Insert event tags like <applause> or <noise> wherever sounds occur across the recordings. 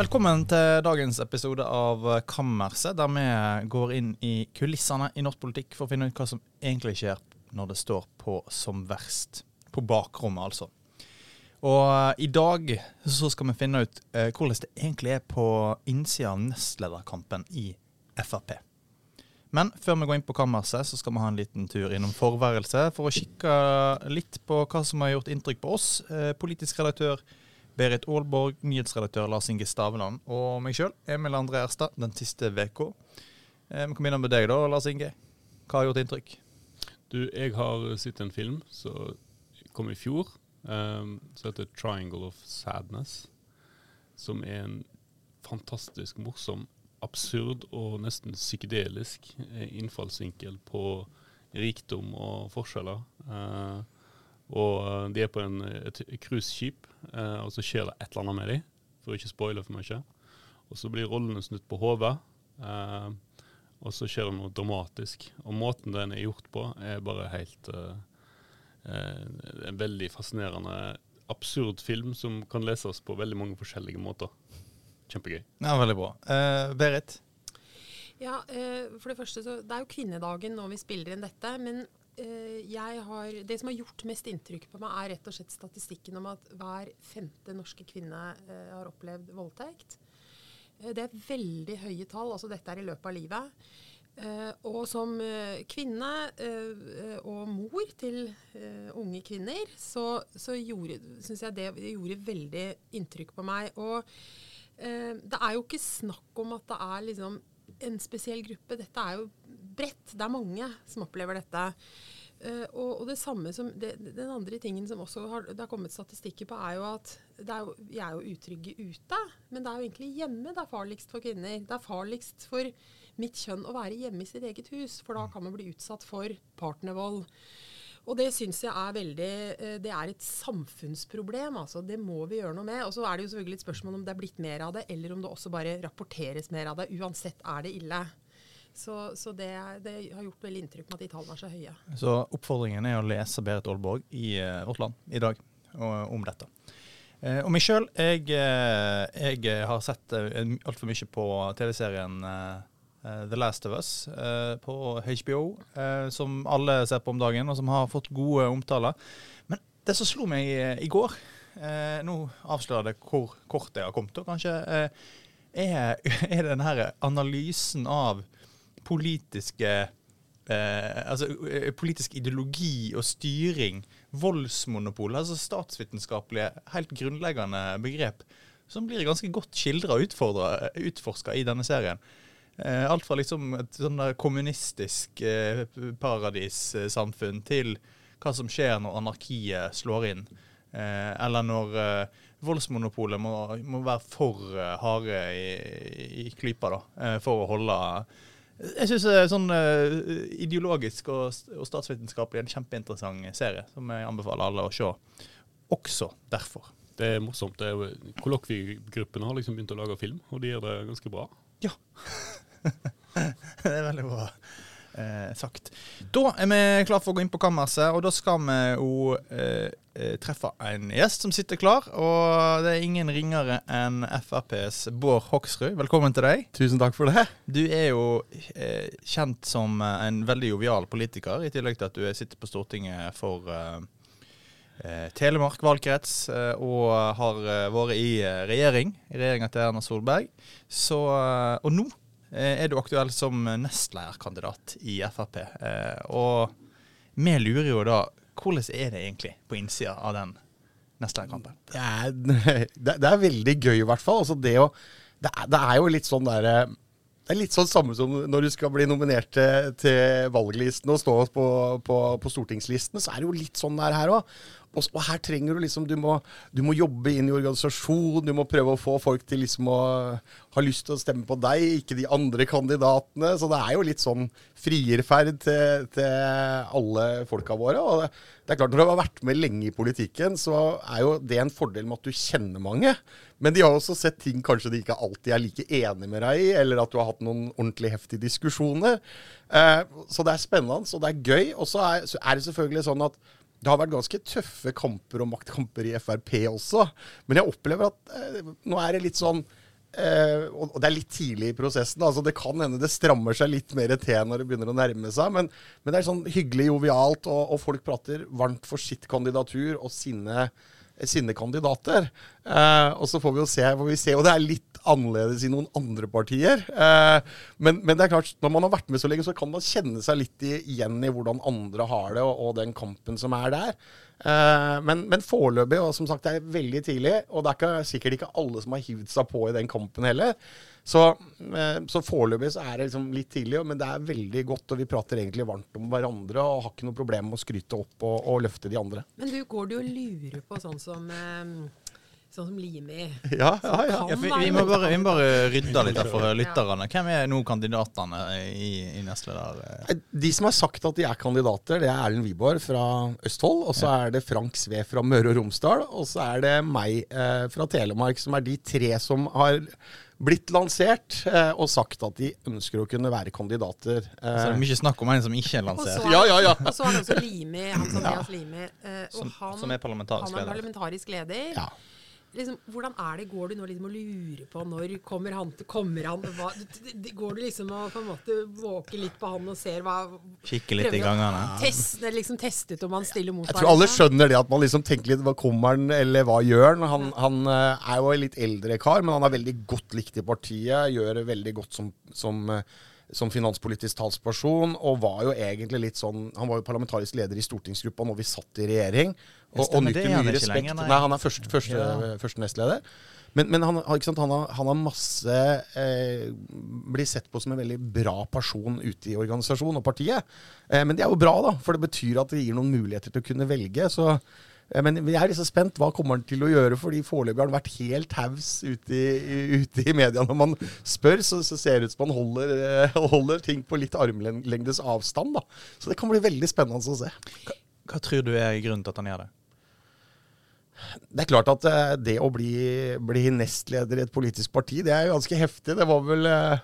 Velkommen til dagens episode av Kammerset, der vi går inn i kulissene i norsk politikk for å finne ut hva som egentlig skjer når det står på som verst. På bakrommet, altså. Og eh, i dag så skal vi finne ut eh, hvordan det egentlig er på innsida av nestlederkampen i Frp. Men før vi går inn på kammerset, så skal vi ha en liten tur innom forværelse for å kikke litt på hva som har gjort inntrykk på oss. Eh, politisk redaktør Berit Aalborg, nyhetsredaktør Lars Inge Staveland og meg sjøl, Emil André Erstad, den siste uka. Eh, vi kan begynne med deg da, Lars Inge. Hva har gjort inntrykk? Du, jeg har sett en film som kom i fjor, um, som heter 'Triangle of Sadness'. Som er en fantastisk morsom absurd og nesten psykedelisk eh, innfallsvinkel på rikdom og forskjeller. Uh, og de er på en, et cruiseskip, eh, og så skjer det et eller annet med dem, for å ikke spoile for mye. Og så blir rollene snudd på hodet, eh, og så skjer det noe dramatisk. Og måten den er gjort på, er bare helt En veldig fascinerende, absurd film som kan leses på veldig mange forskjellige måter. Kjempegøy. Ja, Veldig bra. Berit? Ja, for Det første så, det er jo kvinnedagen når vi spiller inn dette. Men har, det som har gjort mest inntrykk på meg, er rett og slett statistikken om at hver femte norske kvinne har opplevd voldtekt. det er veldig høye tall. altså Dette er i løpet av livet. Uh, og som uh, kvinne uh, og mor til unge kvinner, så, så syns jeg det gjorde veldig inntrykk på meg. Og Eh, det er jo ikke snakk om at det er liksom en spesiell gruppe. Dette er jo bredt. Det er mange som opplever dette. Uh, og, og, det samme som det, Den andre tingen som også har, det har kommet statistikker på, er jo at er jo, vi er jo utrygge ute. Men det er jo egentlig hjemme det er farligst for kvinner. Det er farligst for mitt kjønn å være hjemme i sitt eget hus, for da kan man bli utsatt for partnervold. Og det syns jeg er veldig eh, Det er et samfunnsproblem. altså Det må vi gjøre noe med. Og så er det jo selvfølgelig et spørsmål om det er blitt mer av det, eller om det også bare rapporteres mer av det. Uansett er det ille. Så, så det, det, har gjort veldig inntrykk på at de tallene er så høye. Så oppfordringen er å lese Berit Aalborg i uh, Vårt Land i dag og, om dette. Uh, og meg sjøl, jeg, uh, jeg, har sett uh, altfor mye på TV-serien The Last of Us på HBO, som alle ser på om dagen, og som har fått gode omtaler. Men det som slo meg i, i går, nå avslører det hvor kort det har kommet, og kanskje, er, <laughs> er den her analysen av politiske altså politisk ideologi og styring, voldsmonopol, altså statsvitenskapelige, helt grunnleggende begrep, som blir ganske godt skildra og utforska i denne serien. Eh, alt fra liksom et sånn kommunistisk eh, paradissamfunn til hva som skjer når anarkiet slår inn. Eh, eller når voldsmonopolet må, må, være for harde i, i klypa da, for å holde Jeg syns er sånn ideologisk og, og statsvitenskapelig en kjempeinteressant serie som jeg anbefaler alle å se. Også derfor. Det er morsomt. Kollokviegruppene har liksom begynt å lage film, og de gjør det ganske bra. Ja. <laughs> det er veldig bra eh, sagt. Da er vi klar for å gå inn på kammerset, og da skal vi jo eh, eh, treffe en gjest som sitter klar. Og det er ingen ringere enn FrPs Bård Hoksrud. Velkommen til deg. Tusen takk for det. Du er jo eh, kjent som en veldig jovial politiker, i tillegg til at du sitter på Stortinget for eh, eh, Telemark valgkrets og har vært i regjering, i regjeringa til Erna Solberg. Så, og nå Eh, er du aktuell som nestlederkandidat i Frp. Eh, og vi lurer jo da hvordan er det egentlig på innsida av den nestlederkampen? <laughs> Det, det, er veldig gøy, i hvert fall. Altså det, å, det, er, det, er, jo litt sånn der, eh, Det er litt sånn samme som når du skal bli nominert til valglisten og stå på, på, på stortingslisten, så er det jo litt sånn der her òg. Og, og, her trenger du liksom du må, du må, jobbe inn i organisasjon, du må prøve å få folk til liksom å ha lyst til å stemme på deg, ikke de andre kandidatene. Så det er jo litt sånn frierferd til, til alle folka våre. Og det, det, er klart, når du har vært med lenge i politikken, så er jo det en fordel med at du kjenner mange. Men de har også sett ting kanskje de ikke alltid er like enig med deg i, eller at du har hatt noen ordentlig heftige diskusjoner. Eh, så det er spennende, og det er gøy. Og så er, så er det selvfølgelig sånn at det har vært ganske tøffe kamper og maktkamper i Frp også. Men jeg opplever at eh, nå er det litt sånn eh, og det er litt tidlig i prosessen. altså Det kan hende det strammer seg litt mer til når det begynner å nærme seg. Men, men det er sånn hyggelig jovialt, og, og folk prater varmt for sitt kandidatur og sine, sine kandidater. Eh, og så får vi jo se. Får vi se, Og det er litt annerledes i noen andre partier. Eh, men, men det er klart, når man har vært med så lenge, så kan man kjenne seg litt igjen i hvordan andre har det, og, og den kampen som er der. Eh, men, men foreløpig, og som sagt, det er veldig tidlig, og det er ikke, sikkert ikke alle som har hivd seg på i den kampen heller. Så, eh, så foreløpig så er det liksom litt tidlig, men det er veldig godt, og vi prater egentlig varmt om hverandre og har ikke noe problem med å skryte opp og, og løfte de andre. Men du, går du og lurer på sånn som, eh, sånn som Limi? Ja, ja, ja. Ja, vi, vi, må bare, vi må bare rydde litt for lytterne. Hvem er nå kandidatene i, i nestleder? Eh, De som har sagt at de er kandidater, det er Erlend Wiborg fra Østfold. Og så er det Frank Sve fra Møre og Romsdal. Og så er det meg eh, fra Telemark, som er de tre som har blitt lansert eh, og sagt at de ønsker å kunne være kandidater. Så det er Eh, mye snakk om en som ikke er Og så lansert, er- Ja, ja, ja. Og så er det også Limi, Hans Andreas Limi. eh, og som, han, som er parlamentarisk han er leder. parlamentarisk leder. ja. Liksom, hvordan er det, Går du nå liksom og lurer på når kommer han til Kommer han hva, Går du liksom og på en måte våker litt på han og ser hva Kikke litt i gangene. Teste, liksom teste ut om han stiller mot Jeg tror alle skjønner det, at man liksom tenker litt hva kommer han, eller hva gjør han? Han, han eh, er jo en litt eldre kar, men han er veldig godt likt i partiet. Gjør det veldig godt som, som, eh, som finanspolitisk talsperson, og var jo egentlig litt sånn Han var jo parlamentarisk leder i stortingsgruppa når vi satt i regjering. Og, og nyter er mye respekt. lenger, nei. nei. han er første, første, Ja. første nestleder. Men, men han, sant, han, har, han har masse eh, Blir sett på som en veldig bra person ute i organisasjonen og partiet. Eh, men det er jo bra, da, for det betyr at det gir noen muligheter til å kunne velge. Så, men jeg er liksom spent. Hva kommer han til å gjøre? Fordi foreløpig har han vært helt haus ute, i- ute i media. Når man spør, så, så ser det ut som han holder, eh, holder ting på litt armlengdes avstand. da. Så det kan bli veldig spennende å se. Hva tror du er grunnen til at han gjør det? Det er klart at eh, det å bli, bli nestleder i et politisk parti, det er ganske heftig. Det var vel eh,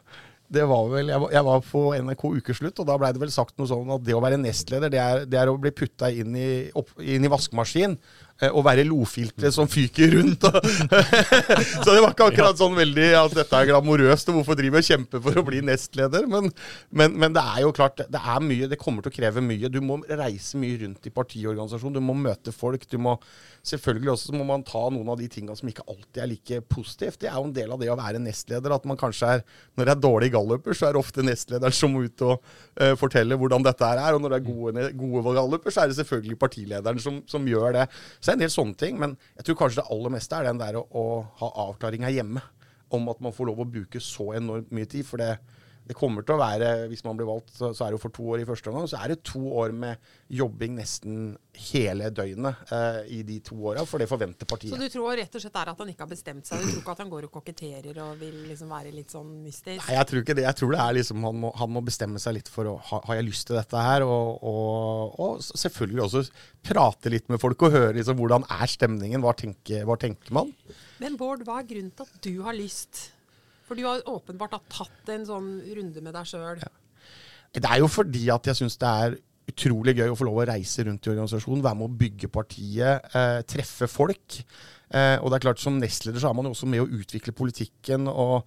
det var vel, jeg var, på NRK Ukeslutt, og da blei det vel sagt noe sånn at det å være nestleder, det er, det er å bli putta inn inn i vaskemaskin. Eh, Og være lofiltre som fyker rundt. <laughs> Så det var ikke akkurat sånn veldig at dette er glamorøst, og hvorfor driver vi og kjemper for å bli nestleder? Men, men, men det er jo klart, det er mye, det kommer til å kreve mye. Du må reise mye rundt i partiorganisasjonen, du må møte folk. du må Selvfølgelig også så må man ta noen av de tinga som ikke alltid er like positivt. Det er jo en del av det å være nestleder. At man kanskje er Når det er dårlige galluper, så er det ofte nestlederen som må ut og uh, fortelle hvordan dette er. Og når det er gode, gode galluper, så er det selvfølgelig partilederen som, som gjør det. Så det er en del sånne ting. Men jeg tror kanskje det aller meste er den der å, å ha avklaringa hjemme. Om at man får lov å bruke så enormt mye tid. For det, det kommer til å være, hvis man blir valgt, så, så er det jo for to år i første omgang. Så er det to år med jobbing nesten hele døgnet eh, i de to åra. For det forventer partiet. Så du tror rett og slett er at han ikke har bestemt seg? Du tror ikke at han går og koketterer og vil liksom være litt sånn mystisk? Nei, jeg tror ikke det. Jeg tror det er liksom han må, han må bestemme seg litt for å ha, Har jeg lyst til dette her? Og, og, og selvfølgelig også prate litt med folk og høre liksom hvordan er stemningen. Hva tenker, hva tenker man? Men Bård, hva er grunnen til at du har lyst? For du har åpenbart tatt en sånn runde med deg sjøl. Det er jo fordi at jeg syns det er utrolig gøy å få lov å reise rundt i organisasjonen, være med å bygge partiet, eh, treffe folk. Eh, og det er klart Som nestleder så er man jo også med å utvikle politikken. og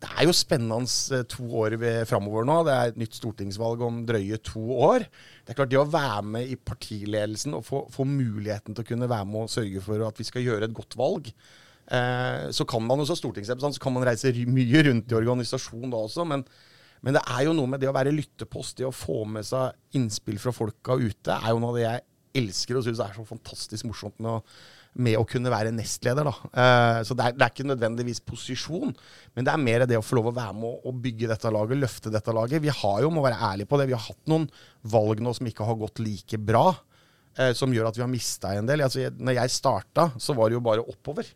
Det er jo spennende eh, to år framover nå. Det er et nytt stortingsvalg om drøye to år. Det er klart Det å være med i partiledelsen og få, få muligheten til å kunne være med og sørge for at vi skal gjøre et godt valg, så kan man også stortingsrepresentant, så kan man reise mye rundt i organisasjonen da også. Men, men det er jo noe med det å være lyttepost, det å få med seg innspill fra folka ute, er jo noe av det jeg elsker og syns er så fantastisk morsomt med å, med å kunne være nestleder. Eh, så det er, det er ikke nødvendigvis posisjon, men det er mer det å få lov å være med å, bygge dette laget, løfte dette laget. Vi har jo, må være ærlige på det, vi har hatt noen valg nå som ikke har gått like bra. Eh, som gjør at vi har mista en del. Altså, jeg, når jeg starta, så var det jo bare oppover.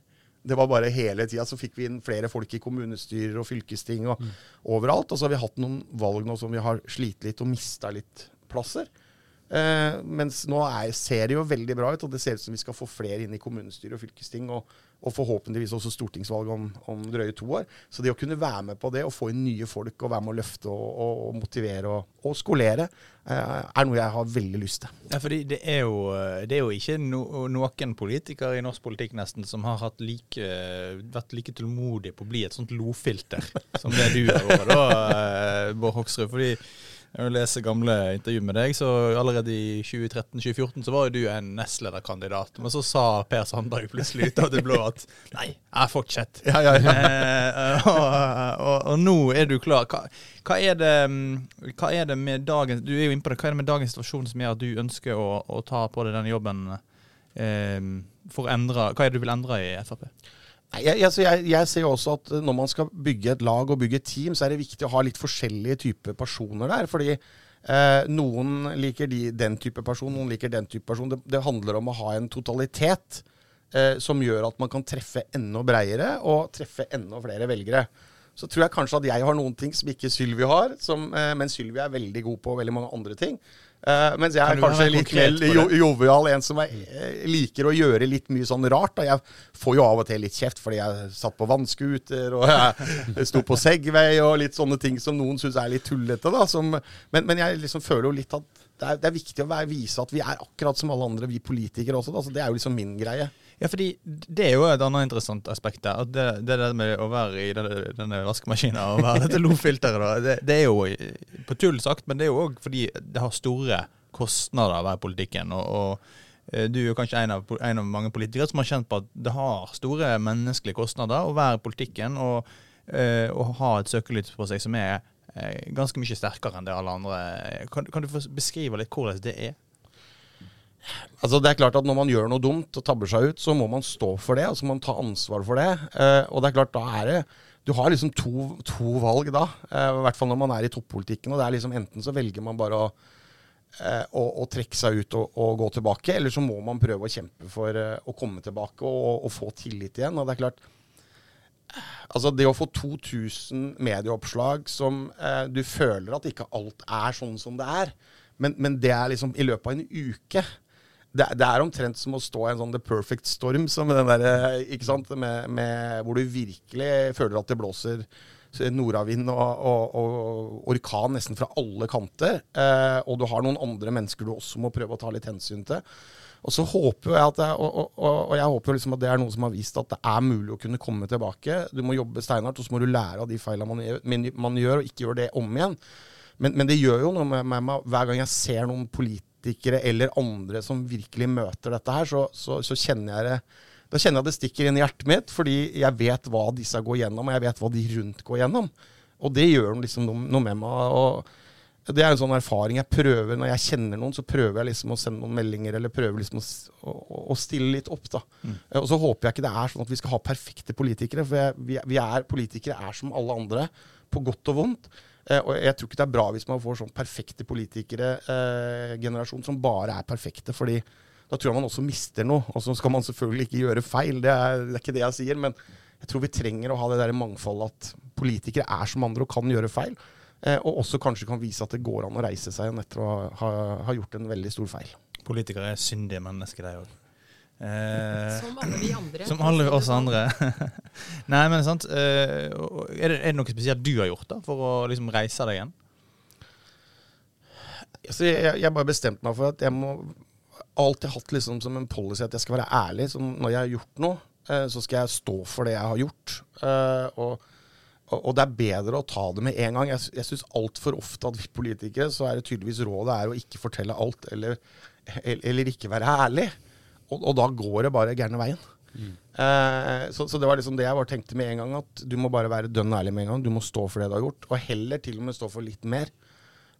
Det var bare hele tida så fikk vi inn flere folk i kommunestyrer og fylkesting og overalt. Og så har vi hatt noen valg nå som vi har slitt litt og mista litt plasser. Eh, mens nå er, ser det jo veldig bra ut, og det ser ut som vi skal få flere inn i kommunestyre og fylkesting. Og, og forhåpentligvis også stortingsvalg om, om, drøye to år. Så det å kunne være med på det, og få inn nye folk, og være med å løfte og, og, og motivere og, og skolere, eh, er noe jeg har veldig lyst til. Ja, fordi det er jo, det er jo ikke no, noen politikere i norsk politikk nesten som har like, vært like tålmodig på å bli et sånt lofilter som det du er over da, Bård Hoksrud. fordi jeg leser gamle intervju med deg, så allerede i 2013-2014 så var jo du en nestlederkandidat. Men så sa Per Sandberg plutselig ut av det blå at nei, jeg fortsetter. Ja, ja, ja. Eh, og, og, og, nå er du klar. Hva, hva, er det, hva, er det, med dagens Du er jo inne på det. Hva er det med dagens situasjon som gjør at du ønsker å, å ta på deg denne jobben eh, for å endre Hva er det du vil endre i Frp? Jeg, jeg, jeg, jeg, ser jo også at når man skal bygge et lag og bygge et team, så er det viktig å ha litt forskjellige typer personer der. Fordi eh, noen liker de, den type person, noen liker den type person. Det, det handler om å ha en totalitet eh, som gjør at man kan treffe enda bredere og treffe enda flere velgere. Så tror jeg kanskje at jeg har noen ting som ikke Sylvi har, som, eh, men Sylvi er veldig god på veldig mange andre ting. Uh, mens jeg er kanskje litt mer jo, jovial, en som er, eh, liker å gjøre litt mye sånn rart. Da. Jeg får jo av og til litt kjeft fordi jeg satt på vannskuter og jeg sto på Segway og litt sånne ting som noen syns er litt tullete. Da, som, men, men, jeg liksom føler jo litt at det er, det er viktig å være, vise at vi er akkurat som alle andre, vi politikere også. Da, så det er jo liksom min greie. Ja, fordi det er jo et annet interessant aspekt der. At det, det der med å være i denne, denne vaskemaskinen og være dette lofilteret, det, det, er jo på tull sagt, men det er jo òg fordi det har store kostnader å være i politikken. og, og eh, du er jo kanskje en av, en av, mange politikere som har kjent på at det har store menneskelige kostnader å være i politikken og, øh, og ha et søkelys på seg som er øh, ganske mye sterkere enn det alle andre. Kan, kan du beskrive litt hvordan det er? Altså det er klart at Når man gjør noe dumt og tabber seg ut, så må man stå for det. og så må man ta ansvar for det. Eh, og det er klart, da er det Du har liksom to, to valg da. Eh, I hvert fall når man er i toppolitikken. og det er liksom Enten så velger man bare å, eh, å, å trekke seg ut og, og, gå tilbake, eller så må man prøve å kjempe for eh, å komme tilbake og, og, få tillit igjen. og det er klart Altså Det å få 2000 medieoppslag som eh, du føler at ikke alt er sånn som det er, men, men det er liksom i løpet av en uke det, det, er omtrent som å stå i en sånn The Perfect Storm, der, eh? Med, med, hvor du virkelig føler at det blåser nordavind og, og, og, orkan nesten fra alle kanter. Eh, og du har noen andre mennesker du også må prøve å ta litt hensyn til. Og så håper jeg at det, og, og, jeg håper liksom at det er noe som har vist at det er mulig å kunne komme tilbake. Du må jobbe steinhardt, og så må du lære av de feilene man, gjør, man gjør, og ikke gjøre det om igjen. Men, men, det gjør jo noe med meg hver gang jeg ser noen politikere politikere eller andre som virkelig møter dette her, så, så, så kjenner jeg det da kjenner jeg at det stikker inn i hjertet mitt, fordi jeg vet hva disse går gjennom, og jeg vet hva de rundt går gjennom. Og det gjør liksom noe, med meg. og Det er en sånn erfaring jeg prøver når jeg kjenner noen, så prøver jeg liksom å sende noen meldinger eller prøver liksom å, å, å stille litt opp. da. Mm. Og så håper jeg ikke det er sånn at vi skal ha perfekte politikere, for jeg, vi, vi er, politikere er som alle andre, på godt og vondt. Eh, og jeg tror ikke det er bra hvis man får sånn perfekte politikere, eh, generasjon som bare er perfekte. fordi da tror jeg man også mister noe. Og så skal man selvfølgelig ikke gjøre feil, det er, det er, ikke det jeg sier. Men jeg tror vi trenger å ha det der mangfoldet at politikere er som andre og kan gjøre feil. Eh, og også kanskje kan vise at det går an å reise seg igjen etter å ha, ha gjort en veldig stor feil. Politikere er syndige mennesker, de òg. Eh, som alle vi andre. Som alle oss andre. <laughs> Nei, men sant. Eh, er, det, er, det, noe spesielt du har gjort da, for å liksom reise deg igjen? Altså, jeg, jeg bare bestemte meg for at jeg må alltid hatt liksom som en policy at jeg skal være ærlig. Som når jeg har gjort noe, eh, så skal jeg stå for det jeg har gjort. Eh, og, og, det er bedre å ta det med en gang. Jeg, jeg syns altfor ofte at vi politikere så er det tydeligvis rådet er å ikke fortelle alt, eller, eller ikke være ærlig. Og, og, da går det bare gærne veien. Mm. Eh, så, så, det var liksom det jeg bare tenkte med en gang. At du må bare være dønn ærlig med en gang. Du må stå for det du har gjort. Og heller til og med stå for litt mer.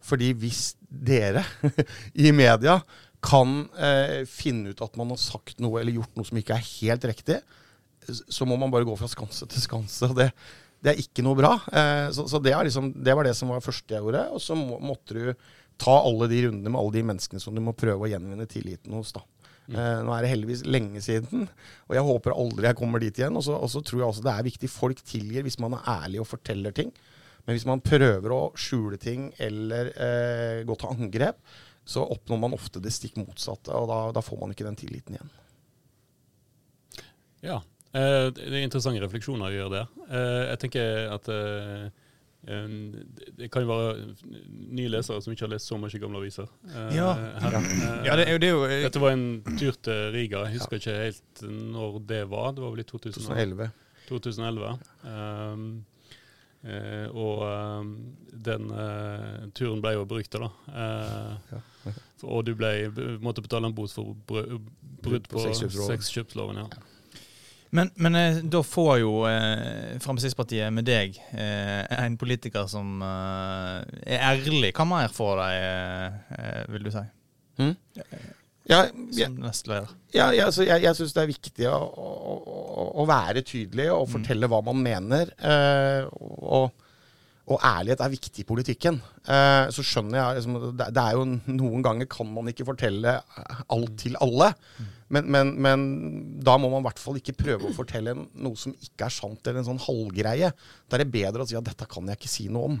Fordi hvis dere <laughs> i media kan eh, finne ut at man har sagt noe eller gjort noe som ikke er helt riktig, så må man bare gå fra skanse til skanse. og det, det er ikke noe bra. Eh, så, så det, liksom, det, var det som var første jeg gjorde. Og så må, måtte du ta alle de rundene med alle de menneskene som du må prøve å gjenvinne tilliten hos. da. Uh, nå er det heldigvis lenge siden, og jeg håper aldri jeg kommer dit igjen. Og så tror jeg også det er viktig. Folk tilgir hvis man er ærlig og forteller ting. Men hvis man prøver å skjule ting eller uh, gå til angrep, så oppnår man ofte det stikk motsatte, og da, da får man ikke den tilliten igjen. Ja, Eh, det er interessante refleksjoner å gjøre der. Eh, jeg tenker at det kan jo være nye lesere som ikke har lest så mye gamle aviser. eh, Ja. Eh, Ja, det det er jo eh, Dette var en tur til Riga. Jeg husker ikke helt når det var. Det var vel i 2011. 2011. Um, Uh, og um, den uh, turen ble jo berykta, da. Eh, for- og du ble, måtte betale en bot for brudd på sexkjøpsloven. Ja. Men, men eh, da får jo eh, Fremskrittspartiet med deg eh, en politiker som eh, er ærlig. Hva mer får de, eh, vil du si, Mm? Ja, ja, som nestleder? ja, ja, altså, jeg, jeg syns det er viktig å, å, å, være tydelig og fortelle hva man mener. Eh, og, og ærlighet er viktig i politikken. Eh, så skjønner jeg liksom, det, er jo Noen ganger kan man ikke fortelle alt til alle. Men, men, men da må man i hvert fall ikke prøve å fortelle noe som ikke er sant, eller en sånn halvgreie. Da er det bedre å si at dette kan jeg ikke si noe om.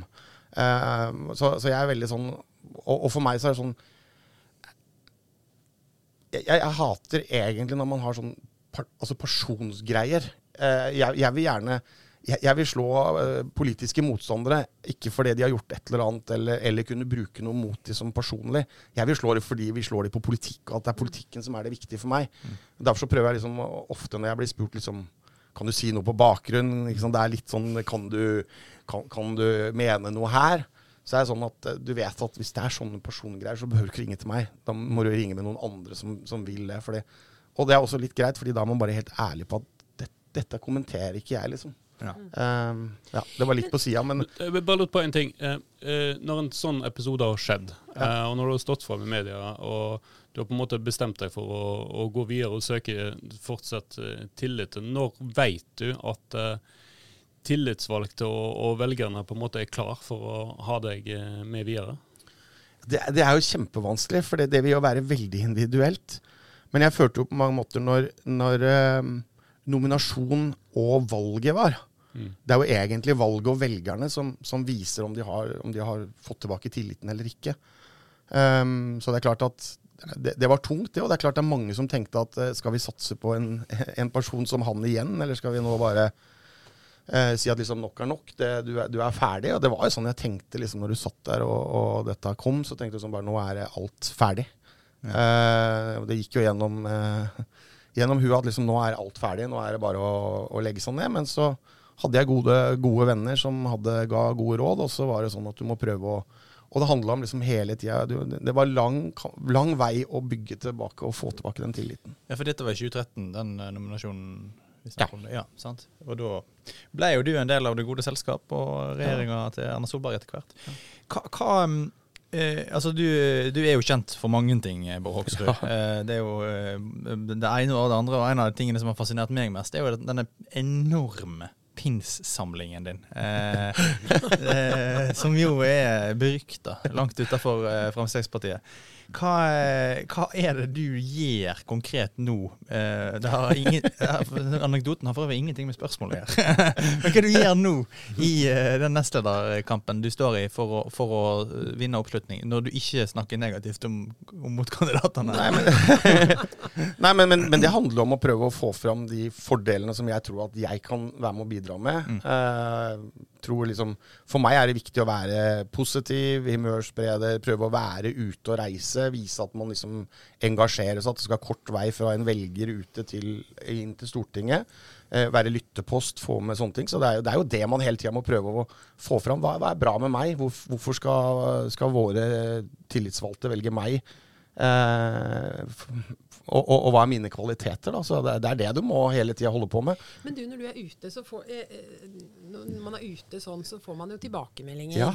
Eh, så, så jeg er veldig sånn og, og for meg så er det sånn jeg, jeg hater egentlig når man har sånn altså personsgreier. Eh, jeg, jeg vil gjerne jeg, vil slå eh, politiske motstandere, ikke fordi de har gjort et eller annet, eller, eller kunne bruke noe mot dem som personlig. Jeg vil slå dem fordi vi slår dem på politikk, og at det er politikken som er det viktige for meg. Derfor så prøver jeg liksom ofte når jeg blir spurt liksom Kan du si noe på bakgrunn? liksom. Det er litt sånn Kan du, kan, kan du mene noe her? Så er det sånn at eh, du vet at hvis det er sånne persongreier, så behøver du ikke ringe til meg. Da må du ringe med noen andre som, som vil det. Fordi, og det er også litt greit, fordi da er man bare helt ærlig på at det, dette kommenterer ikke jeg, liksom. Ja. Ehm, ja, det var litt på sida, men Jeg bare lurt på en ting. Eh, eh, når en sånn episode har skjedd, eh, og når du har stått fram i media, og du har på en måte bestemt deg for å, å gå videre og søke fortsatt eh, tillit, når vet du at uh, tillitsvalgte og, og velgerne på en måte er klar for å ha deg eh, med videre? det, det er jo kjempevanskelig, for det, det vil jo være veldig individuelt. Men jeg følte jo på mange måter når, når uh, nominasjon og valget var Mm. Det er jo egentlig valget og velgerne som, som viser om de, har, om de har fått tilbake tilliten eller ikke. Um, så det er klart at det, det var tungt, det. Og det er klart det er mange som tenkte at eh, skal vi satse på en, <laughs> en person som han igjen, eller skal vi nå bare uh, si at liksom nok er nok, det, du, er, du er ferdig. Og det var jo sånn jeg tenkte liksom når du satt der og, og dette kom, så tenkte du sånn bare nå er alt ferdig. Ja. Uh, det gikk jo gjennom, uh, <laughs> gjennom huet at liksom nå er alt ferdig, nå er det bare å, å legge seg ned. Men så hadde jeg gode, gode venner som hadde, ga gode råd, og så var det sånn at du må prøve å Og det handla om liksom hele tida Det var lang, lang vei å bygge tilbake og få tilbake den tilliten. Ja, for dette var i 2013, den eh, nominasjonen vi Ja. om. det. Ja, sant? Og da ble jo du en del av det gode selskap og regjeringa til Erna Solberg etter hvert. Hva, hva eh, Altså, du, du er jo kjent for mange ting, Bård Hoksrud. Eh, det er jo eh, det ene og det andre, og en av de tingene som har fascinert meg mest, det er jo denne enorme pins-samlingen din. Eh, <laughs> eh, som jo er berykta langt utafor eh, Fremskrittspartiet. Hva, hva er det du gjør konkret nå? Eh, det har ingen, <laughs> eh, anekdoten har for øvrig ingenting med spørsmålet å gjøre. <laughs> Men hva du gjør nå i eh, den nestlederkampen du står i for å, for å vinne oppslutning, når du ikke snakker negativt om, om motkandidatene? Nei, men, <laughs> Nei, men, men, men det handler om å prøve å få fram de fordelene som jeg tror at jeg kan være med å bidra med. Eh, tror liksom, for meg er det viktig å være positiv, humørspreder, prøve å være ute og reise. Vise at man liksom engasjerer seg, at det skal kort vei fra en velger ute til, inn til Stortinget. Eh, være lyttepost, få med sånne ting. Så det er jo det, er jo det man hele tida må prøve å få fram. Hva, hva er bra med meg? Hvor, hvorfor skal, skal våre tillitsvalgte velge meg? Eh, og, og, og hva er mine kvaliteter? da, så Det, det er det du må hele tida holde på med. Men du, når du er ute, så får eh, eh, Når man er ute sånn, så får man jo tilbakemeldinger. Ja.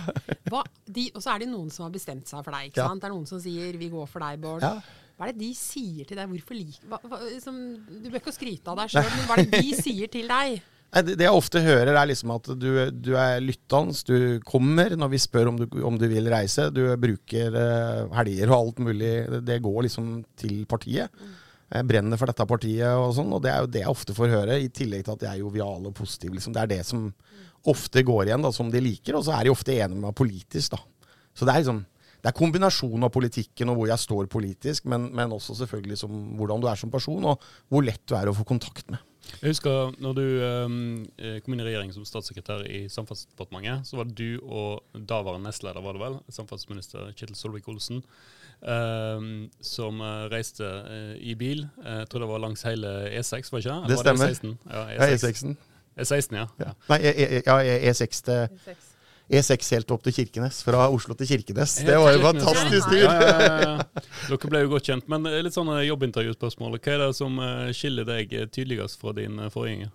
<laughs> De, og så er det noen som har bestemt seg for deg. ikke Ja. sant? Det er noen som sier 'vi går for deg, Bård'. Ja. Hva er det de sier til deg? Hvorfor liker hva, hva, liksom, du bør ikke skryte av deg sjøl, men hva er det de sier til deg? Nei, det, jeg ofte hører, er liksom at du, du er lyttende, du kommer når vi spør om du, om du vil reise. Du bruker uh, helger og alt mulig. Det, går liksom til partiet. Jeg brenner for dette partiet og sånn, og det er jo det jeg ofte får høre, i tillegg til at jeg er jovial og positiv. Liksom. Det er det som ofte går igjen, da, som de liker, og så er de ofte enige med meg politisk, da. Så det er liksom det er kombinasjonen av politikken og hvor jeg står politisk, men, men også selvfølgelig som, hvordan du er som person, og hvor lett du er å få kontakt med. Jeg husker når du um, kom inn i regjering som statssekretær i Samferdselsdepartementet, så var det du og daværende nestleder, var det vel, samferdselsminister Kjetil Solvik-Olsen, um, som uh, reiste uh, i bil. Jeg tror det var langs hele E6, var det ikke? Det stemmer. Det E16? Ja, Ja, E6-en. E16, ja. Ja. Nei, E- E- ja, E6 til E6 helt opp til Kirkenes. Fra Oslo til Kirkenes. Det var jo fantastisk tur! Ja, ja, ja. <laughs> Dere ble jo godt kjent. Men eh, litt sånne jobbintervjuspørsmål. Hva er det som eh, skiller deg tydeligst fra din eh, forgjenger?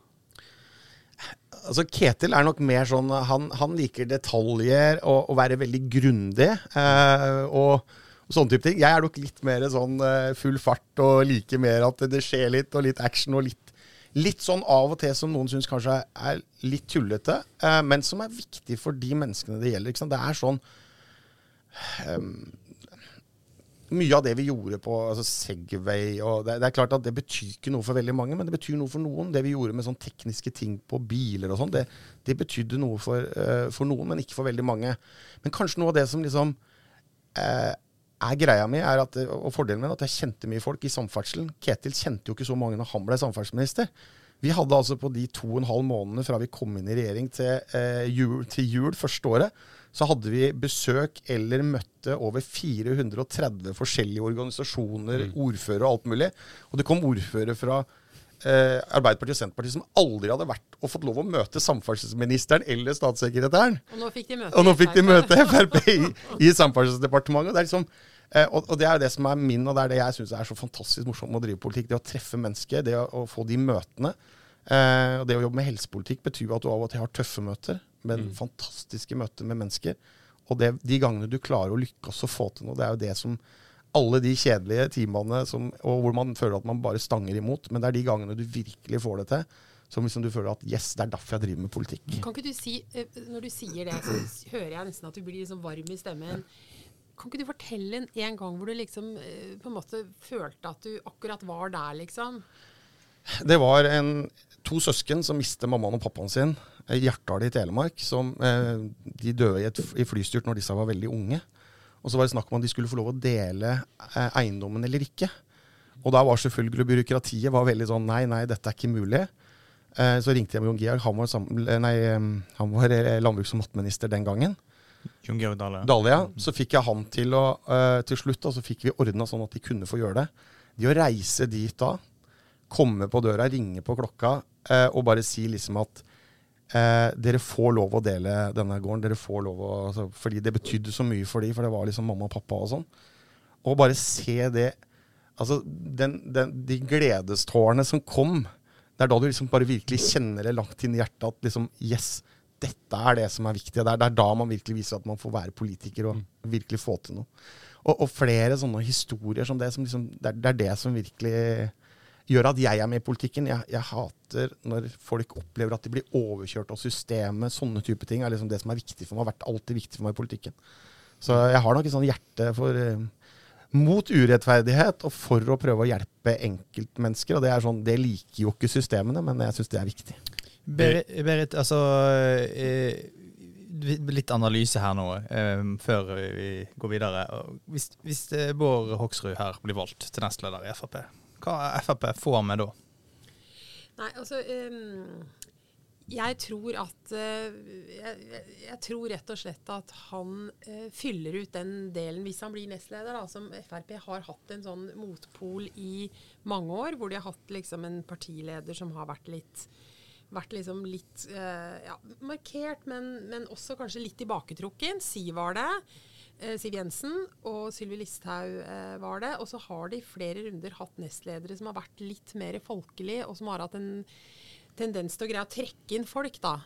Altså, Ketil er nok mer sånn Han, han liker detaljer og, å være veldig grundig. Eh, og, sånne type ting. Jeg er nok litt mer sånn eh, full fart og liker mer at det skjer litt, og litt action og litt Litt sånn av og til som noen syns kanskje er litt tullete, eh, men som er viktig for de menneskene det gjelder. Det er sånn mye av det vi gjorde på altså Segway og det, det, er klart at det betyr ikke noe for veldig mange, men det betyr noe for noen. Det vi gjorde med sånn tekniske ting på biler og sånn, det, det, betydde noe for, uh, for, noen, men ikke for veldig mange. Men kanskje noe av det som liksom uh, er greia mi, er at, og fordelen min, at jeg kjente mye folk i samferdselen. Ketil kjente jo ikke så mange når han ble samferdselsminister. Vi hadde altså på de to og en halv månedene fra vi kom inn i regjering til, eh, jul, til jul første året, så hadde vi besøk eller møtte over 430 forskjellige organisasjoner, mm. ordførere og alt mulig. Og det kom ordførere fra eh, Arbeiderpartiet og Senterpartiet som aldri hadde vært og fått lov å møte samferdselsministeren eller statssekretæren. Og nå fikk de møte, og fikk de møte Frp i, i Samferdselsdepartementet. Det liksom, eh, og, og, det er jo det som er min, og det er det jeg syns er så fantastisk morsomt med å drive politikk. Det å treffe mennesker, det å, å få de møtene. Eh, og det å jobbe med helsepolitikk betyr at du av og til har tøffe møter men mm. fantastiske møter med mennesker. Og det, de gangene du klarer å lykkes å få til noe, det er jo det som alle de kjedelige timene som, og hvor man føler at man bare stanger imot, men det er de gangene du virkelig får det til. Som liksom du føler at yes, det er derfor jeg driver med politikk. Kan ikke du si, Når du sier det, så hører jeg nesten at du blir liksom varm i stemmen. Kan ikke du fortelle en, en gang hvor du liksom på en måte følte at du akkurat var der, liksom? Det var en, to søsken som mistet mammaen og pappaen sin i Hjartdal i Telemark. Som, eh, de døde i, et, i flystyrt når disse var veldig unge. Og så var det snakk om at de skulle få lov å dele eh, eiendommen eller ikke. Og da var selvfølgelig byråkratiet var veldig sånn nei, nei, dette er ikke mulig. Eh, så ringte jeg med Jon Georg. Han var, sammen, nei, han var landbruks- og matminister den gangen. Jon Georg Dale. Dale, ja. Så fikk jeg han til å Til slutt da, så fikk vi ordna sånn at de kunne få gjøre det. De å reise dit da, komme på døra, ringe på klokka og bare si liksom at uh, dere får lov å dele denne gården. dere får lov å, altså, Fordi det betydde så mye for dem, for det var liksom mamma og pappa og sånn. Og bare se det Altså, den, den, de gledestårene som kom, det er da du liksom bare virkelig kjenner det langt inn i hjertet at liksom Yes, dette er det som er viktig. Det er, det er da man virkelig viser at man får være politiker og virkelig få til noe. Og, og flere sånne historier som det, som liksom, det, er, det er det som virkelig gjør at jeg er med i politikken. Jeg, jeg, hater når folk opplever at de blir overkjørt av systemet. Sånne type ting er liksom det som er viktig for meg. har vært alltid viktig for meg i politikken. Så jeg har nok et sånt hjerte for uh, mot urettferdighet og for å prøve å hjelpe enkeltmennesker. Og det sånn, det liker jo ikke systemene, men jeg syns det er viktig. Berit, altså eh, Litt analyse her nå, eh, før vi går videre. Hvis, hvis Bård Hoksrud her blir valgt til nestleder i Frp, hva Frp får med da? Nei, altså um, Jeg tror at uh, jeg, jeg, tror rett og slett at han uh, fyller ut den delen, hvis han blir nestleder, da, som Frp har hatt en sånn motpol i mange år, hvor de har hatt liksom en partileder som har vært litt vært liksom litt uh, ja, markert, men, men, også kanskje litt tilbaketrukken. Si var det. Eh, Siv Jensen og Sylvi Listhaug eh, var det. Og så har de i flere runder hatt nestledere som har vært litt mer folkelige, og som har hatt en tendens til å greie å trekke inn folk, da.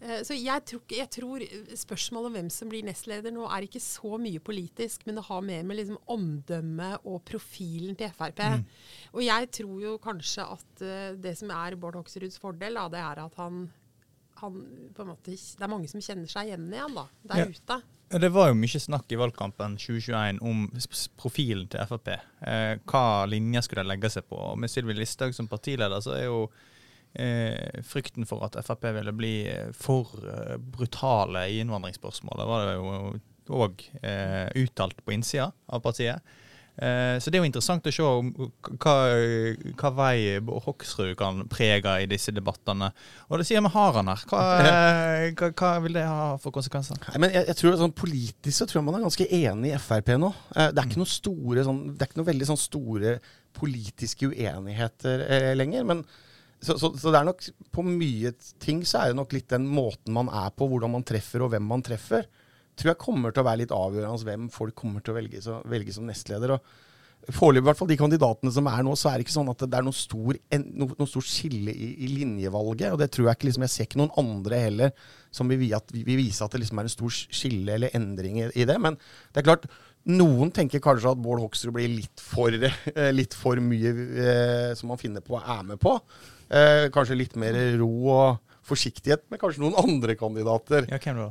Eh, så jeg tror, jeg tror, spørsmålet om hvem som blir nestleder nå, er ikke så mye politisk, men det har mer med liksom omdømmet og profilen til Frp. Mm. Og jeg tror jo kanskje at uh, det som er Bård Hoksruds fordel, da, det er at han, han på en måte, Det er mange som kjenner seg igjen igjen da, der ja. ute. Det var jo mye snakk i valgkampen 2021 om profilen til Frp. Eh, hva linjer skulle de legge seg på? Og Med Sylvi Listhaug som partileder så er jo eh, frykten for at Frp ville bli for eh, brutale i innvandringsspørsmålet, var det jo òg eh, uttalt på innsida av partiet. Eh, så det er jo interessant å se hva, hva vei Bård Hoksrud kan prege i disse debattene. Og det sier vi har han her. Hva, <laughs> hva, hva vil det ha for konsekvenser? Nei, men jeg, jeg tror sånn Politisk så tror jeg man er ganske enig i Frp nå. Eh, Det er ikke noen store sånn, Det er ikke noe veldig sånn store politiske uenigheter eh, lenger. men så, så, så det er nok på mye ting så er det nok litt den måten man er på, hvordan man treffer og hvem man treffer, tror jeg kommer til å være litt avgjørende hvem folk kommer til å velge, så, velge som nestleder. og Foreløpig, i hvert fall de kandidatene som er nå, så er det ikke sånn at det er noe stor, en, stor skille i, i linjevalget. Og det tror jeg ikke liksom, Jeg ser ikke noen andre heller som vil, at, vil vise at det liksom er en stor skille eller endring i, i det. Men det er klart, noen tenker kanskje at Bård Hoksrud blir litt for, eh, litt for mye eh, som man finner på og er med på. Eh, kanskje litt mer ro og forsiktighet med kanskje noen andre kandidater. Ja, hvem da?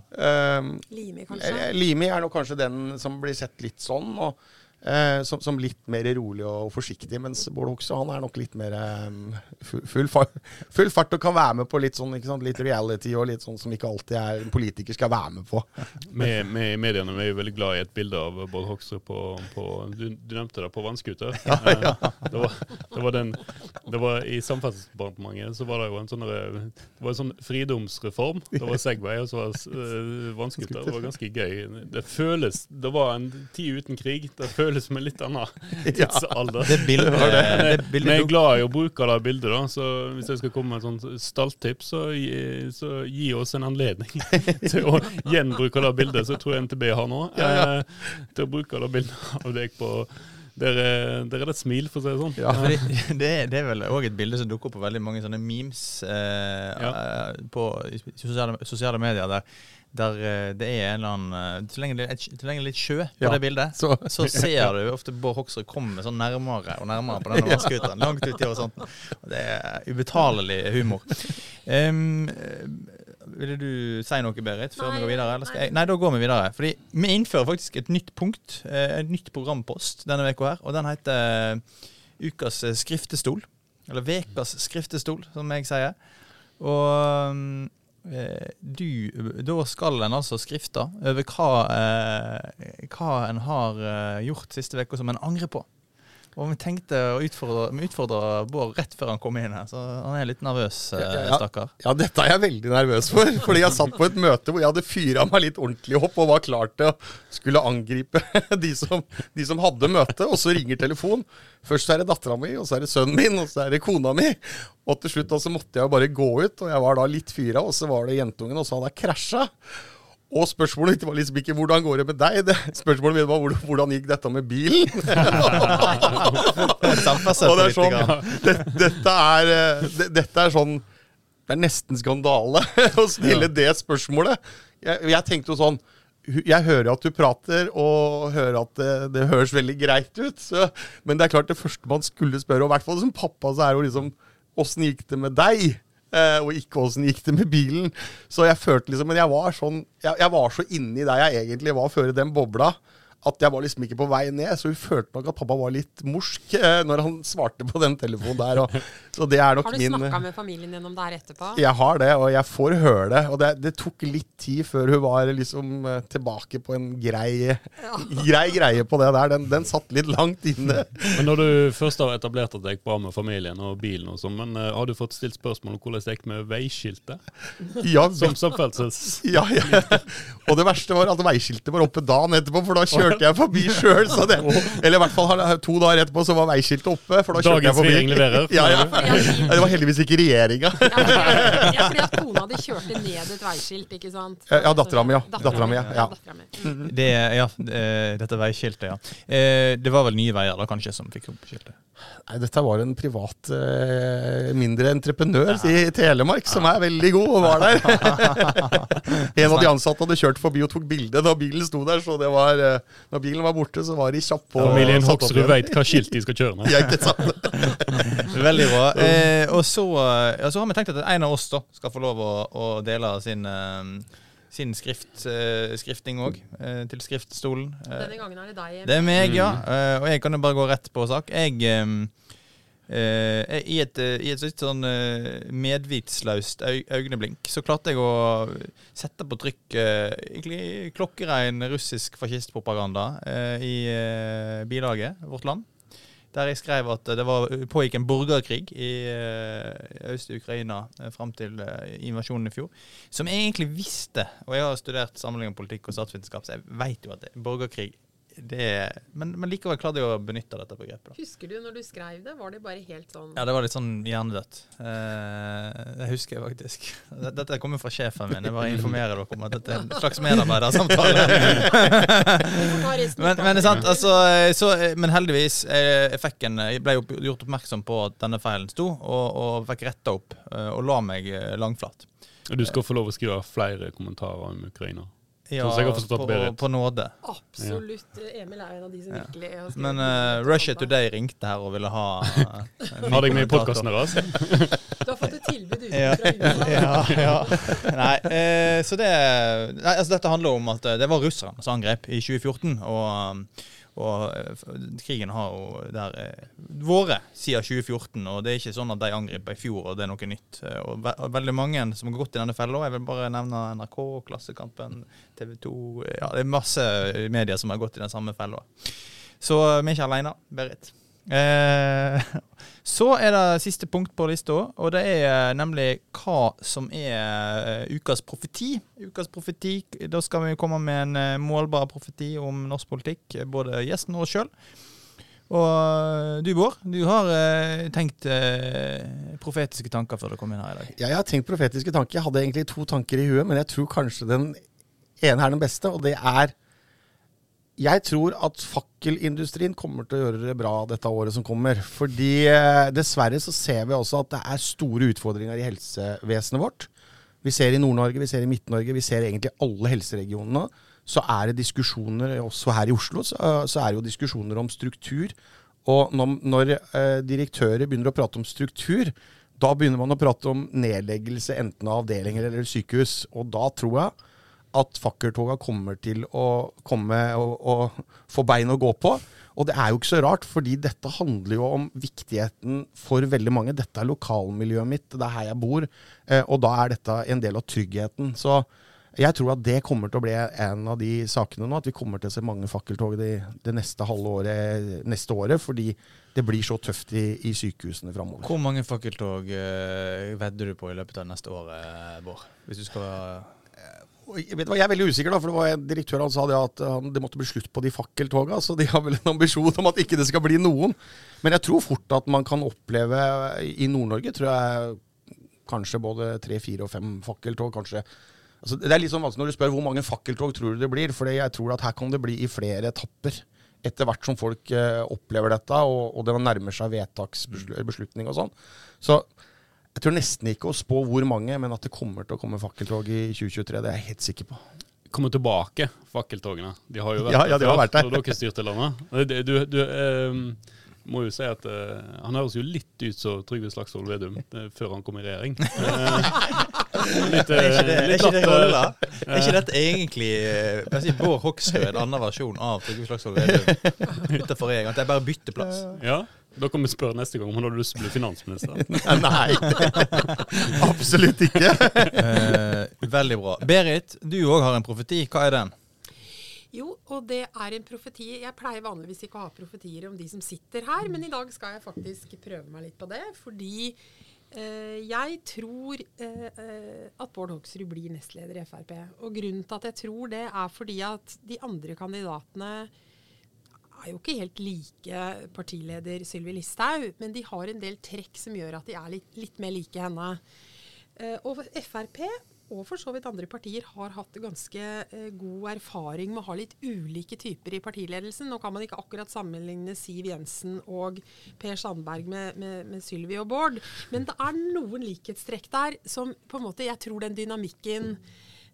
Um, Limi, kanskje? Eh, Limi er nok kanskje den som blir sett litt sånn, og, eh, som, som litt mer rolig og forsiktig. Mens Bård Hoksrud han er nok litt mer um, full, fart, full fart og kan være med på litt sånn ikke sant, litt reality og litt sånn som ikke alltid er en politiker skal være med på. Vi i mediene vi er jo veldig glad i et bilde av Bård Hoksrud på, på du, du nevnte det, på vannskuter. <laughs> ja. Det, var, det, var den, det var I Samferdselsdepartementet så var det jo en sånn det var en sånn fridomsreform. Det var Segway, og så var det uh, vannskuter. Det var ganske gøy. Det føles Det var en tid uten krig. Det føles som en litt annen <laughs> tidsalder. Det bildet, det Men bildet jeg er glad i å bruke det bildet, da. Så hvis jeg skal komme med et sånt stalltips, så så gi oss en anledning <laughs> til å gjenbruke det bildet som jeg tror NTB har nå. Eh, til å bruke det bildet av deg på Der er, der er det et smil, for å si det sånn. Ja, fordi det, er- det er vel òg et bilde som dukker opp på veldig mange sånne memes eh, Ja. eh, på sosiale, sosiale medier. der der eh, det er en eller annen eh, Så lenge det er, lenge det er litt sjø på Ja. det bildet, Så- så, ser du ofte Bård Hoksrud komme sånn nærmere og nærmere på denne <laughs> vannscooteren. Langt uti i sånt. Det er ubetalelig humor. Um, ville du si noe, Berit, før Nei, vi går videre? Eller skal nei. jeg? Nei, da går vi videre. Fordi vi innfører faktisk et nytt punkt, et nytt programpost denne uka her. Og den heter Ukas skriftestol. Eller Vekas skriftestol, som jeg sier. Og mm, du Da skal en altså skrifte over hva, eh, hva en har eh, gjort siste uka som en angrer på. Og vi tenkte å utfordre, vi utfordra Bård rett før han kom inn her, så han er litt nervøs, eh, Ja, stakkar. Ja, dette er jeg veldig nervøs for. Fordi jeg satt på et møte hvor jeg hadde fyra meg litt ordentlig opp og var klar til å skulle angripe <laughs> de som, de som hadde møte, og så ringer telefonen. Først er det dattera mi, og så er det sønnen min, og så er det kona mi. Og til slutt da så måtte jeg bare gå ut, og jeg var da litt fyra, og så var det jentungen, og så hadde jeg krasja. Og spørsmålet mitt var liksom ikke 'hvordan går det med deg'? Det, spørsmålet mitt var hvordan, gikk dette med bilen'? <laughs> <laughs> Og det er sånn, det, dette, er, eh, det, dette er sånn Det er nesten skandale <laughs> å stille det spørsmålet. Jeg, jeg tenkte jo sånn jeg hører at du prater, og hører at det, det høres veldig greit ut. Så, men det er klart det første man skulle spørre, og i hvert fall som pappa, så er jo liksom Åssen gikk det med deg? Eh, og ikke åssen gikk det med bilen. Så jeg følte liksom Men jeg var sånn Jeg, jeg var så inni der jeg egentlig var før i den bobla. At jeg var liksom ikke på vei ned, så hun følte nok at pappa var litt morsk eh, når han svarte på den telefonen der. Og, så det er nok Har du min snakka med familien din om det her etterpå? Jeg har det, og jeg får høre det. Og det, det tok litt tid før hun var liksom eh, tilbake på en grei, <laughs> grei greie på det der. Den, den satt litt langt inne. Men når du først har etablert at det gikk bra med familien og bilen og sånn, men uh, har du fått stilt spørsmål om hvordan det gikk med veiskiltet? <laughs> Ja, Som samferdsels... <laughs> ja, ja. Og det verste var at veiskiltet var oppe dagen etterpå, for da kjørte jeg forbi sjøl. Eller i hvert fall to dager etterpå så var veiskiltet oppe. For da kjørte jeg Dagens forbi. regjering leverer. Ja, ja. Det var heldigvis ikke regjeringa. Ja, fordi- at kona di kjørte ned et veiskilt, ikke sant? Ja, dattera mi, ja. Dattera mi, ja. Det, ja, eh, dette veiskiltet, ja. Eh, det var vel Nye Veier da, kanskje, som fikk opp skiltet? Nei, dette var en privat eh, mindre entreprenør i Telemark som er veldig god, og var der. <laughs> en av de ansatte hadde kjørt forbi og tok bilde da bilen sto der, så det var eh, Når bilen var borte, så var de kjappe. på. Familien Hoksrud veit hva skilt de skal kjøre med. <laughs> Ja, ikke sant? <laughs> Veldig bra. Eh, og så, eh, ja, så har vi tenkt at en av oss da skal få lov å, å dele sin, eh, sin skrift, eh, skrifting òg, eh, til skriftstolen. Eh, Denne gangen er det deg. det er meg, ja. Eh, og jeg kan jo bare gå rett på sak. Jeg, eh, eh, i, et, eh, I et litt sånn eh, medvitsløst øy, øyeblink så klarte jeg å sette på trykk eh, egentlig russisk fascistpropaganda eh, i eh, bilaget Vårt Land. Der jeg skrev at det var, pågikk en borgerkrig i eh, øst i Ukraina eh, fram til eh, invasjonen i fjor. Som jeg egentlig visste, og jeg har studert sammenligning politikk og statsvitenskap, så jeg vet jo at det, borgerkrig det men, men likevel klarte jeg å benytte dette begrepet. da. Husker du når du skrev det? Var det bare helt sånn Ja, det var litt sånn hjernedødt. Eh, det husker jeg faktisk. Dette kommer fra sjefen min. Jeg bare informerer dere om at dette er en slags medarbeidersamtale. Men, men, det det. sant, altså, så, men heldigvis jeg fikk en, jeg ble gjort oppmerksom på at denne feilen sto, og, og fikk retta opp eh, og la meg eh, langflat. Du skal få lov å skrive flere kommentarer om Ukraina. Ja, jeg har på, Berit. på nåde. Absolutt. Emil er en av de som Ja. virkelig er Men uh, Russia. Today ringte her og ville ha uh, Har deg med i podkasten deres? <laughs> Du har fått et tilbud Ja, utenfra. USA. <laughs> ja, ja. Nei, uh, så det nei, altså Dette handler om at det var russerne som angrep i 2014. Og, um, og eh, krigen har jo der eh, vært siden 2014. Og det er ikke sånn at de angriper i fjor, og det er noe nytt. Eh, Og, ve veldig mange som har gått i denne fella. Jeg vil bare nevne NRK, Klassekampen, TV 2 Ja, det er masse medier som har gått i den samme fella. Så vi er ikke alene, Berit. Eh, <laughs> så er det siste punkt på lista, og det er eh, nemlig hva som er eh, ukas profeti. Ukas profeti, Da skal vi komme med en målbar profeti om norsk politikk, både gjesten og oss sjøl. Og du, Bård, du har tenkt profetiske tanker før du kom inn her i dag. Ja, jeg har tenkt profetiske tanker. Jeg hadde egentlig to tanker i huet, men jeg tror kanskje den ene er den beste, og det er Jeg tror at fakkelindustrien kommer til å gjøre det bra dette året som kommer. Fordi eh, dessverre så ser vi også at det er store utfordringer i helsevesenet vårt. Vi ser i Nord-Norge, vi ser i Midt-Norge, vi ser egentlig alle helseregionene. Så er det diskusjoner, også her i Oslo, så, så er det jo diskusjoner om struktur. Og når, når eh, direktører begynner å prate om struktur, da begynner man å prate om nedleggelse enten av avdelinger eller sykehus. Og da tror jeg at fakkeltoga kommer til å komme og, og få bein å gå på. Og det er jo ikke så rart, fordi dette handler jo om viktigheten for veldig mange. Dette er lokalmiljøet mitt, det er her jeg bor, eh, og da er dette en del av tryggheten. Så jeg tror at det kommer til å bli en av de sakene nå, at vi kommer til å se mange fakkeltog det, det neste halve året, neste året, fordi det blir så tøft i, i sykehusene framover. Hvor mange fakkeltog eh, vedder du på i løpet av neste år, eh, Bård? Hvis du skal Jeg, hva, jeg er veldig usikker, da, for det var en direktør han sa det at han, det måtte bli slutt på de fakkeltoga. Så de har vel en ambisjon om at ikke det skal bli noen. Men jeg tror fort at man kan oppleve I Nord-Norge tror jeg kanskje både tre, fire og fem fakkeltog. kanskje. Altså, det er litt sånn vanskelig når du spør hvor mange fakkeltog tror du det blir. For jeg tror at her kan det bli i flere etapper. Etter hvert som folk eh, opplever dette, og, og det nærmer seg vedtaksbeslutning og sånn. Så jeg tror nesten ikke å spå hvor mange, men at det kommer til å komme fakkeltog i 2023, det er jeg helt sikker på. Kommer tilbake, fakkeltogene. De har jo vært Ja, ja, de har vært der. når dere styrte landet. Det- Du, du ehm, må jo si at eh, han høres jo litt ut som Trygve Slagsvold Vedum eh, før han kom i regjering. <laughs> Eh, litt, Er ikke det, er litt ikke det rolla? Er ikke dette egentlig jeg si, Bård Hoksrud, en annen versjon av Trygve Slagsvold Vedum <laughs> utenfor regjering? At jeg bare bytter plass? Ja, da kan vi spørre neste gang om han hadde lyst til å bli finansminister. <laughs> Nei, <laughs> absolutt ikke. Eh, veldig bra. Berit, du òg har en profeti. Hva er den? Jo, og det er en profeti. Jeg pleier vanligvis ikke å ha profetier om de som sitter her, men i dag skal jeg faktisk prøve meg litt på det. Fordi eh, jeg tror eh, eh, at Bård Hoksrud blir nestleder i Frp. Og grunnen til at jeg tror det, er fordi at de andre kandidatene er jo ikke helt like partileder Sylvi Listhaug, men de har en del trekk som gjør at de er litt, litt mer like henne. Eh, og Frp, og for så vidt andre partier, har hatt ganske eh, god erfaring med å ha litt ulike typer i partiledelsen. Nå kan man ikke akkurat sammenligne Siv Jensen og Per Sandberg med, med, med Sylvi og Bård, men det er noen likhetstrekk der som på en måte Jeg tror den dynamikken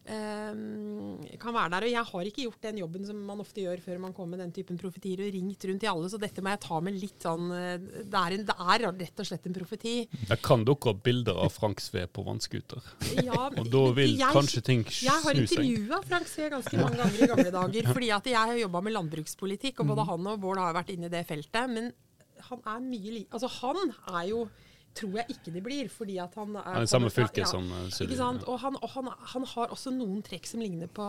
kan være der. Og jeg har ikke gjort den jobben som man ofte gjør før man kommer med den typen profetier, og ringt rundt til alle, så dette må jeg ta med litt sånn eh, Det er, en, det er rett og slett en profeti. Jeg kan dukke opp bilder av Frank Sve på vannskuter. Ja, <laughs> Og da vil jeg- kanskje ting snu seg. Jeg har intervjua Frank Sve ganske mange ganger i gamle dager. fordi at jeg har jobba med landbrukspolitikk, og Mm. både han og Bård har vært inne i det feltet. Men han er mye li... Altså, han er jo Tror jeg ikke det blir, fordi at han er Han er i samme fylke ja. som uh, Sylvi. Og, han, og han, han har også noen trekk som ligner på,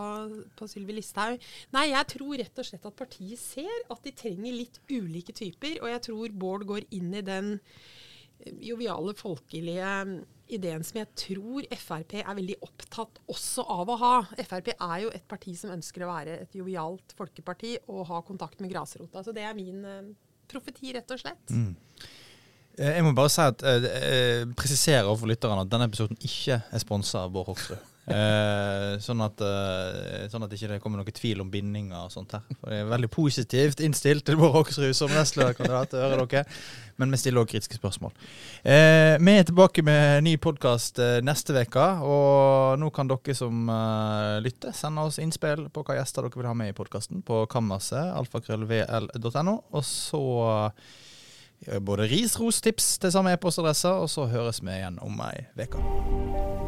på Sylvi Listhaug. Nei, jeg tror rett og slett at partiet ser at de trenger litt ulike typer, og jeg tror Bård går inn i den eh, joviale, folkelige mm, ideen som jeg tror Frp er veldig opptatt også av å ha. Frp er jo et parti som ønsker å være et jovialt folkeparti og ha kontakt med grasrota. Så det er min uh, profeti, rett og slett. Eh, Jeg må bare si at, eh, presiserer presisere overfor lytterne at denne episoden ikke er sponsa av Bård Hoksrud. <laughs> Eh, sånn at eh, sånn at ikke det kommer noen tvil om bindinger og sånt her. For Jeg er veldig positivt innstilt til Bård Hoksrud som nestlederkandidat, det hører dere. Men vi stiller også kritiske spørsmål. Eh, vi er tilbake med ny podkast eh, neste uke, og nå kan dere som eh, lytter, sende oss innspill på hva gjester dere vil ha med i podkasten på kammerset, alfakrøllvl.no, og så gjør både ris, ros, tips til samme e-postadresse, og så høres vi igjen om ei uke.